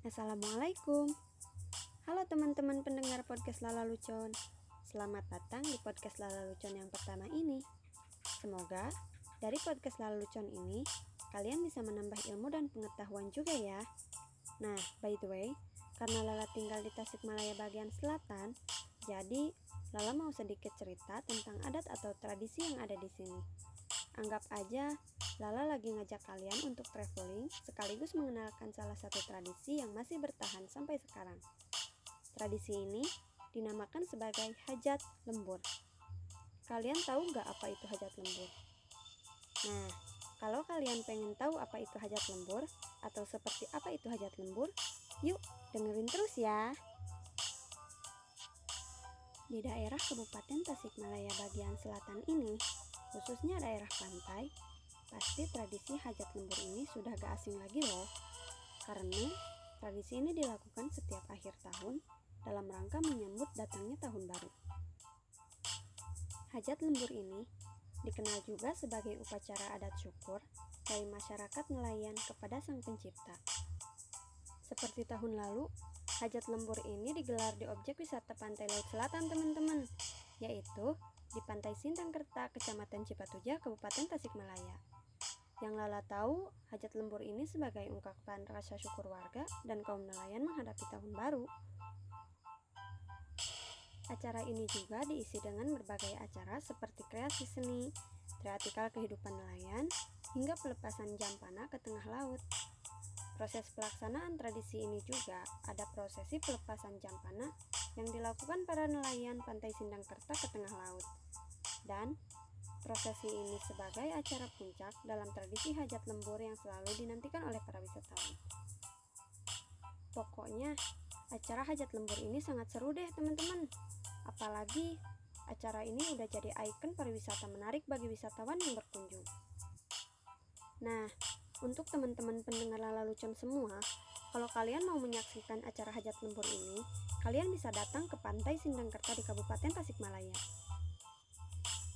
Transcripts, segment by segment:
Assalamualaikum. Halo teman-teman pendengar podcast Lala Lucon. Selamat datang di podcast Lala Lucon yang pertama ini. Semoga dari podcast Lala Lucon ini Kalian bisa menambah ilmu dan pengetahuan juga ya. Nah, by the way Karena Lala tinggal di Tasikmalaya bagian selatan Jadi, Lala mau sedikit cerita tentang adat atau tradisi yang ada di sini Anggap aja Lala lagi ngajak kalian untuk traveling sekaligus mengenalkan salah satu tradisi yang masih bertahan sampai sekarang. Tradisi ini dinamakan sebagai hajat lembur. Kalian tahu nggak apa itu hajat lembur? Nah, kalau kalian pengen tahu apa itu hajat lembur atau seperti apa itu hajat lembur, yuk dengerin terus ya. Di daerah Kabupaten Tasikmalaya bagian selatan ini, khususnya daerah pantai, Pasti tradisi hajat lembur ini sudah gak asing lagi loh. Karena tradisi ini dilakukan setiap akhir tahun dalam rangka menyambut datangnya tahun baru. Hajat lembur ini dikenal juga sebagai upacara adat syukur dari masyarakat nelayan kepada Sang Pencipta. Seperti tahun lalu, hajat lembur ini digelar di objek wisata pantai laut selatan teman-teman, yaitu di Pantai Sindangkerta, Kecamatan Cipatujah, Kabupaten Tasikmalaya. Yang Lala tahu, hajat lembur ini sebagai ungkapan rasa syukur warga dan kaum nelayan menghadapi tahun baru. Acara ini juga diisi dengan berbagai acara seperti kreasi seni, teatrikal kehidupan nelayan, hingga pelepasan jampana ke tengah laut. Proses pelaksanaan tradisi ini juga ada prosesi pelepasan jampana yang dilakukan para nelayan pantai Sindangkerta ke tengah laut. Dan Prosesi ini sebagai acara puncak dalam tradisi hajat lembur yang selalu dinantikan oleh para wisatawan. Pokoknya, acara hajat lembur ini sangat seru deh teman-teman. Apalagi acara ini udah jadi ikon pariwisata menarik bagi wisatawan yang berkunjung. Nah, untuk teman-teman pendengar Lucon semua, kalau kalian mau menyaksikan acara hajat lembur ini, kalian bisa datang ke Pantai Sindangkerta di Kabupaten Tasikmalaya.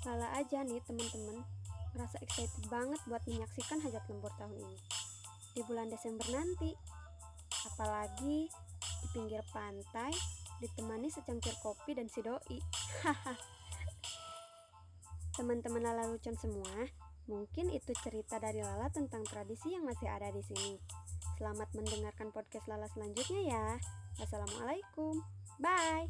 Lala aja nih teman-teman, merasa excited banget buat menyaksikan hajat lembur tahun ini. Di bulan Desember nanti, apalagi di pinggir pantai ditemani secangkir kopi dan si doi. Teman-teman Lala Lucon semua, mungkin itu cerita dari Lala tentang tradisi yang masih ada di sini. Selamat mendengarkan podcast Lala selanjutnya ya. Wassalamualaikum. Bye.